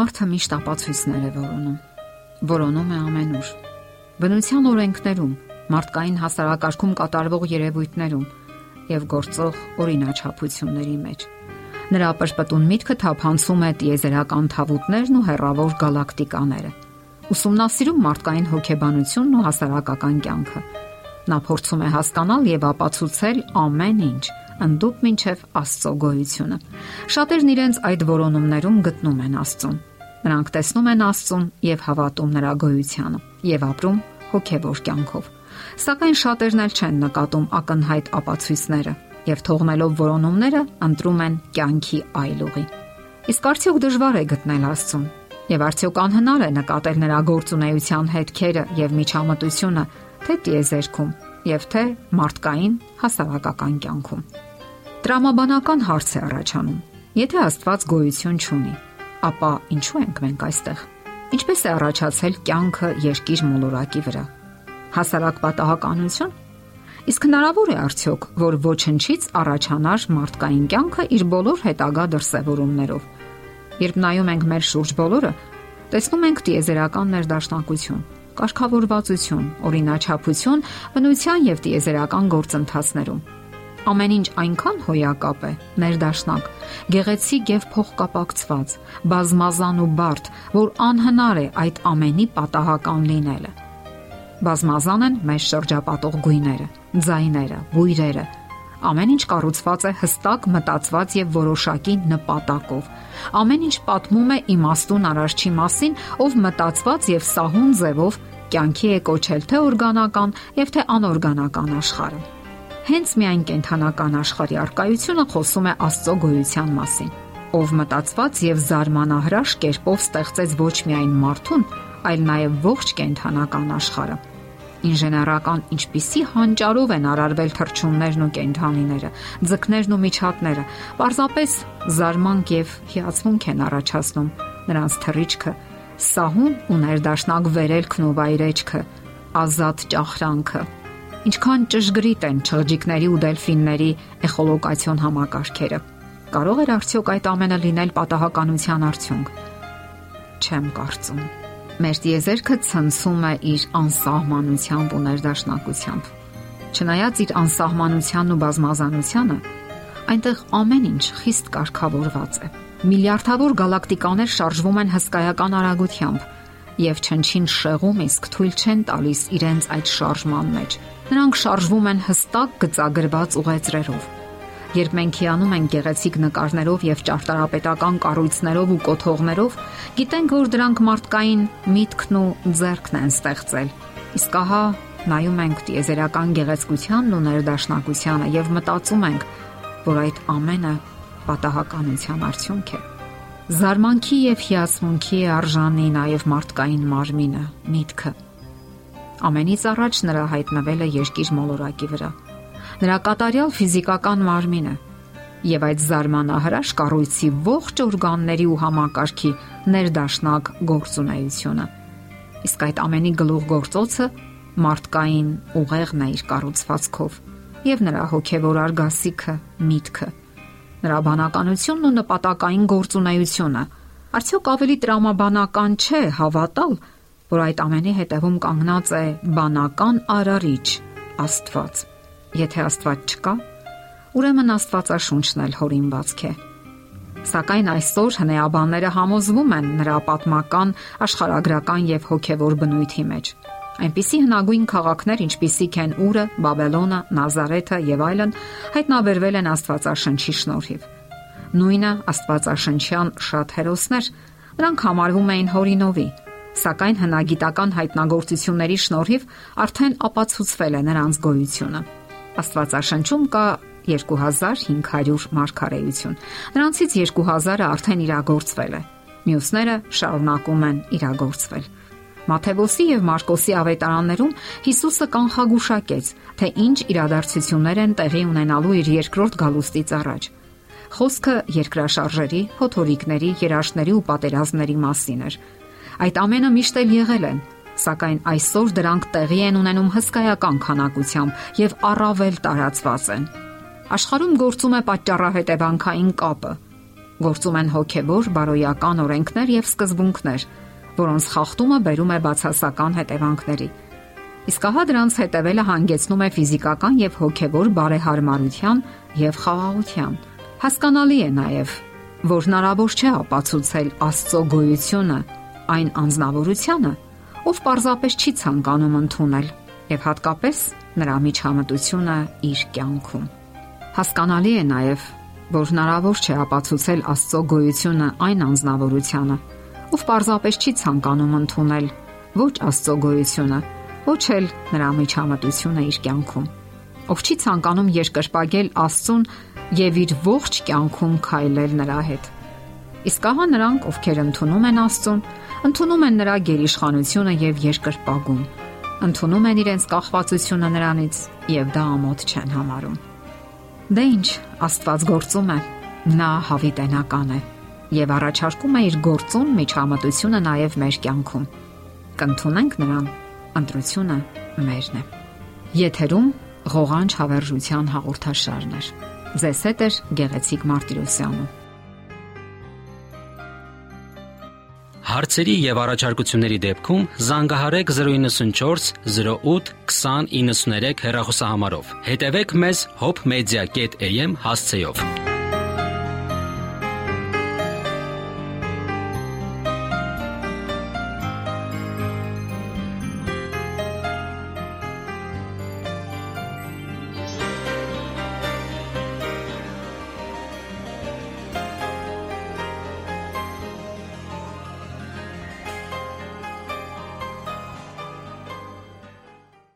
Մարդը միշտ ապացույցներ է որոնում։ Որոնում է ամենուր։ Բնության օրենքներում, մարդկային հասարակարգում կատարվող երևույթներում եւ գործող օրինաչափությունների մեջ։ Նրա պրպտուն միտքը թափանցում է տիեզերական թավուտներն ու հերրավոր գալակտիկաները։ Ուսումնասիրում մարդկային հոգեբանությունն ու հասարակական կյանքը։ Նա փորձում է հասկանալ եւ ապացուցել ամեն ինչ, ընդդուք մինչև Աստծո գոյությունը։ Շատերն իրենց այդ որոնումներում գտնում են Աստծուն։ Նրանք տեսնում են Աստծուն եւ հավատում նրա գոյությանը եւ ապրում հոգեվոր կյանքով։ Սակայն շատերն էլ չեն նկատում ակնհայտ ապացույցները եւ թողնելով որոնումները ընտրում են կյանքի այլ ուղի։ Իսկ արդյոք դժվար է գտնել Աստծուն։ Եվ արդյոք անհնար է նկատել նրա գործունեության հետքերը եւ միջամտությունը թե տիեզերքում եւ թե մարդկային հասարակական կյանքում։ Տրամաբանական հարց է առաջանում. Եթե Աստված գոյություն չունի, ապա ինչու ենք մենք այստեղ։ Ինչպես է առաջացել կյանքը երկիր մոլորակի վրա։ Հասարակ պատահականություն։ Իսկ հնարավոր է արդյոք, որ ոչնչից առաջանար մարդկային կյանքը իր բոլոր հետագա դրսևորումներով։ Երբ նայում ենք մեր շուրջ բոլորը, տեսնում ենք տիեզերական ներդաշնակություն, կարգավորվածություն, օրինաչափություն, բնության եւ տիեզերական գործընթացներում Ամեն ինչ այնքան հոյակապ է, ներդաշնակ, գեղեցիկ եւ փոխկապակցված, բազմազան ու բարդ, որ անհնար է այդ ամենի պատահական լինելը։ Բազմազան են մեր շրջապատող գույները, ձայները, բույրերը։ Ամեն ինչ կառուցված է հստակ մտածված եւ որոշակի նպատակով։ Ամեն ինչ պատմում է իմաստուն արարչի մասին, ով մտածված եւ սահուն ձևով կյանքի է կոչել թե օրգանական եւ թե անօրգանական աշխարհը հենց միայն կենթանական աշխարհի արկայությունը խոսում է Աստծո գոյության մասին, ով մտածված եւ զարմանահրաշ կերպով ստեղծեց ոչ միայն մարդուն, այլ նաեւ ողջ կենթանական աշխարհը։ Ինժեներական ինչպիսի հանճարով են արարվել թռչուններն ու կենթանիները, ձկներն ու միջատները, պարզապես զարմանք եւ հիացմունք են առաջացնում նրանց թռիչքը, սահուն ու ներդաշնակ վերելքն ու վայրեջքը, ազատ ճախրանքը, Ինչքան ճշգրիտ են չղջիկների ու դելֆինների էխոլոկացիոն համակարգերը։ Կարող էր արդյոք այդ ամենը լինել պատահականության արդյունք։ Չեմ կարծում։ Մեր տիեզերքը ցնցում է իր անսահմանությամբ ու ներդաշնակությամբ։ Չնայած իր անսահմանությանն ու բազմազանությանը, այնտեղ ամեն ինչ խիստ կարգավորված է։ Միլիարդավոր գալակտիկաներ շարժվում են հսկայական արագությամբ եւ չնչին շեղում իսկ թույլ չեն տալիս իրենց այդ շարժման մեջ։ Նրանք շարժվում են հստակ գծագրված ուղեծրերով։ Երբ մենք հիանում ենք գեղեցիկ նկարներով եւ ճարտարապետական կառույցներով ու կոթողներով, գիտենք, որ դրանք մարդկային միտքն ու ձեռքն են ստեղծել։ Իսկ ահա նայում ենք տիեզերական գեղեցկությանն ու ներդաշնակությանը եւ մտածում ենք, որ այդ ամենը պատահականության արդյունք է։ Զարմանքի եւ հիացմունքի է արժանի նաեւ մարդկային մարմինը, միտքը։ Ամենից առաջ նրա հայտնվելը երկիր մոլորակի վրա։ Նրա կատարյալ ֆիզիկական մարմինը եւ այդ զարմանահրաշ կառույցի ողջ օրգանների ու համակարգի ներդաշնակ գործունեությունը։ Իսկ այդ ամենի գլուխ գործոցը մարդկային ուղեղն է իր կառուցվածքով եւ նրա հոգեվոր արգասիքը, միտքը նրա բանականությունն ու նպատակային գործունեությունը։ Արդյոք ավելի տրամաբանական չէ հավատալ, որ այդ ամենի հետևում կանգնած է բանական արարիչ Աստված։ Եթե Աստված չկա, ուրեմն Աստվածաշունչն էլ հորինվածք է։ Սակայն այսօր հնեաբանները համոզվում են նրա պատմական, աշխարհագրական եւ հոգեվոր բնույթի մեջ։ Այնպիսի հնագույն քաղաքներ, ինչպիսիք են Ուրը, Բաբելոնը, Նազարեթը եւ այլն, հայտնաբերվել են Աստվածաշնչի շնորհիվ։ Նույնը Աստվածաշնչյան շատ հերոսներ, նրանք համարվում էին հորինովի, սակայն հնագիտական հայտնագործությունների շնորհիվ արդեն ապացուցվել է նրանց գոյությունը։ Աստվածաշնչում կա 2500 մարգարեություն։ Նրանցից 2000-ը արդեն իրագործվել է։ Մյուսները շարունակում են իրագործվել։ Մաթեոսի եւ Մարկոսի ավետարաններում Հիսուսը կանխագուշակեց, թե ինչ իրադարձություններ են տեղի ունենալու իր երկրորդ գալուստից առաջ։ Խոսքը երկրաշարժերի, հոթորիկների, երաշտների ու պատերազմների մասին էր։ Այդ ամենը միշտ էլ եղել են, սակայն այսօր դրանք տեղի են ունենում հսկայական քանակությամբ եւ առավել տարածված են։ Աշխարհում գործում է պատճառահետևանքային կապը։ Գործում են հոգեվոր, բարոյական օրենքներ եւ սկզբունքներ, որոնց խախտումը բերում է բացասական հետևանքների։ Իսկ ահա դրանց հետևելը հանգեցնում է ֆիզիկական եւ հոգեվոր բարեհարմարության եւ խաղաղության։ Հասկանալի է նաեւ, որ հնարավոր չէ ապացուցել Աստծո գոյությունը այն անznավորությունը, ով պարզապես չի ցանկանում ընդունել եւ հատկապես նրա միջամտությունը իր կյանքում։ Հասկանալի է նաեւ, որ հնարավոր չէ ապացուցել Աստծո գոյությունը այն անznավորությունը, ով պարզապես չի ցանկանում ընդունել. ոչ Աստծո գոյությունը, ոչ էլ նրա միջամտությունը իր կյանքում, ով չի ցանկանում երկրպագել Աստծուն եւ իր ողջ կյանքում քայլել նրա հետ։ Իսկ ահա նրանք, ովքեր ընդունում են Աստծուն, ընդունում են նրա գերիշխանությունը եւ երկրպագում, ընդունում են իրենց կախվածությունը նրանից եւ դա ամոթ չեն համարում։ Դե ինչ, Աստված գործում է, նա հավիտենական է եւ առաջարկում է իր գործուն միջամտությունը նաեւ մեր կյանքում։ Կընթունենք նրան։ Ընտրությունը մերն է։ Եթերում ղողանջ հավերժության հաղորդաշարն է։ Ձեզ հետ է գեղեցիկ Մարտիրոսյանը։ Հարցերի եւ առաջարկությունների դեպքում զանգահարեք 094 08 2093 հեռախոսահամարով։ Հետևեք մեզ hopmedia.am հասցեով։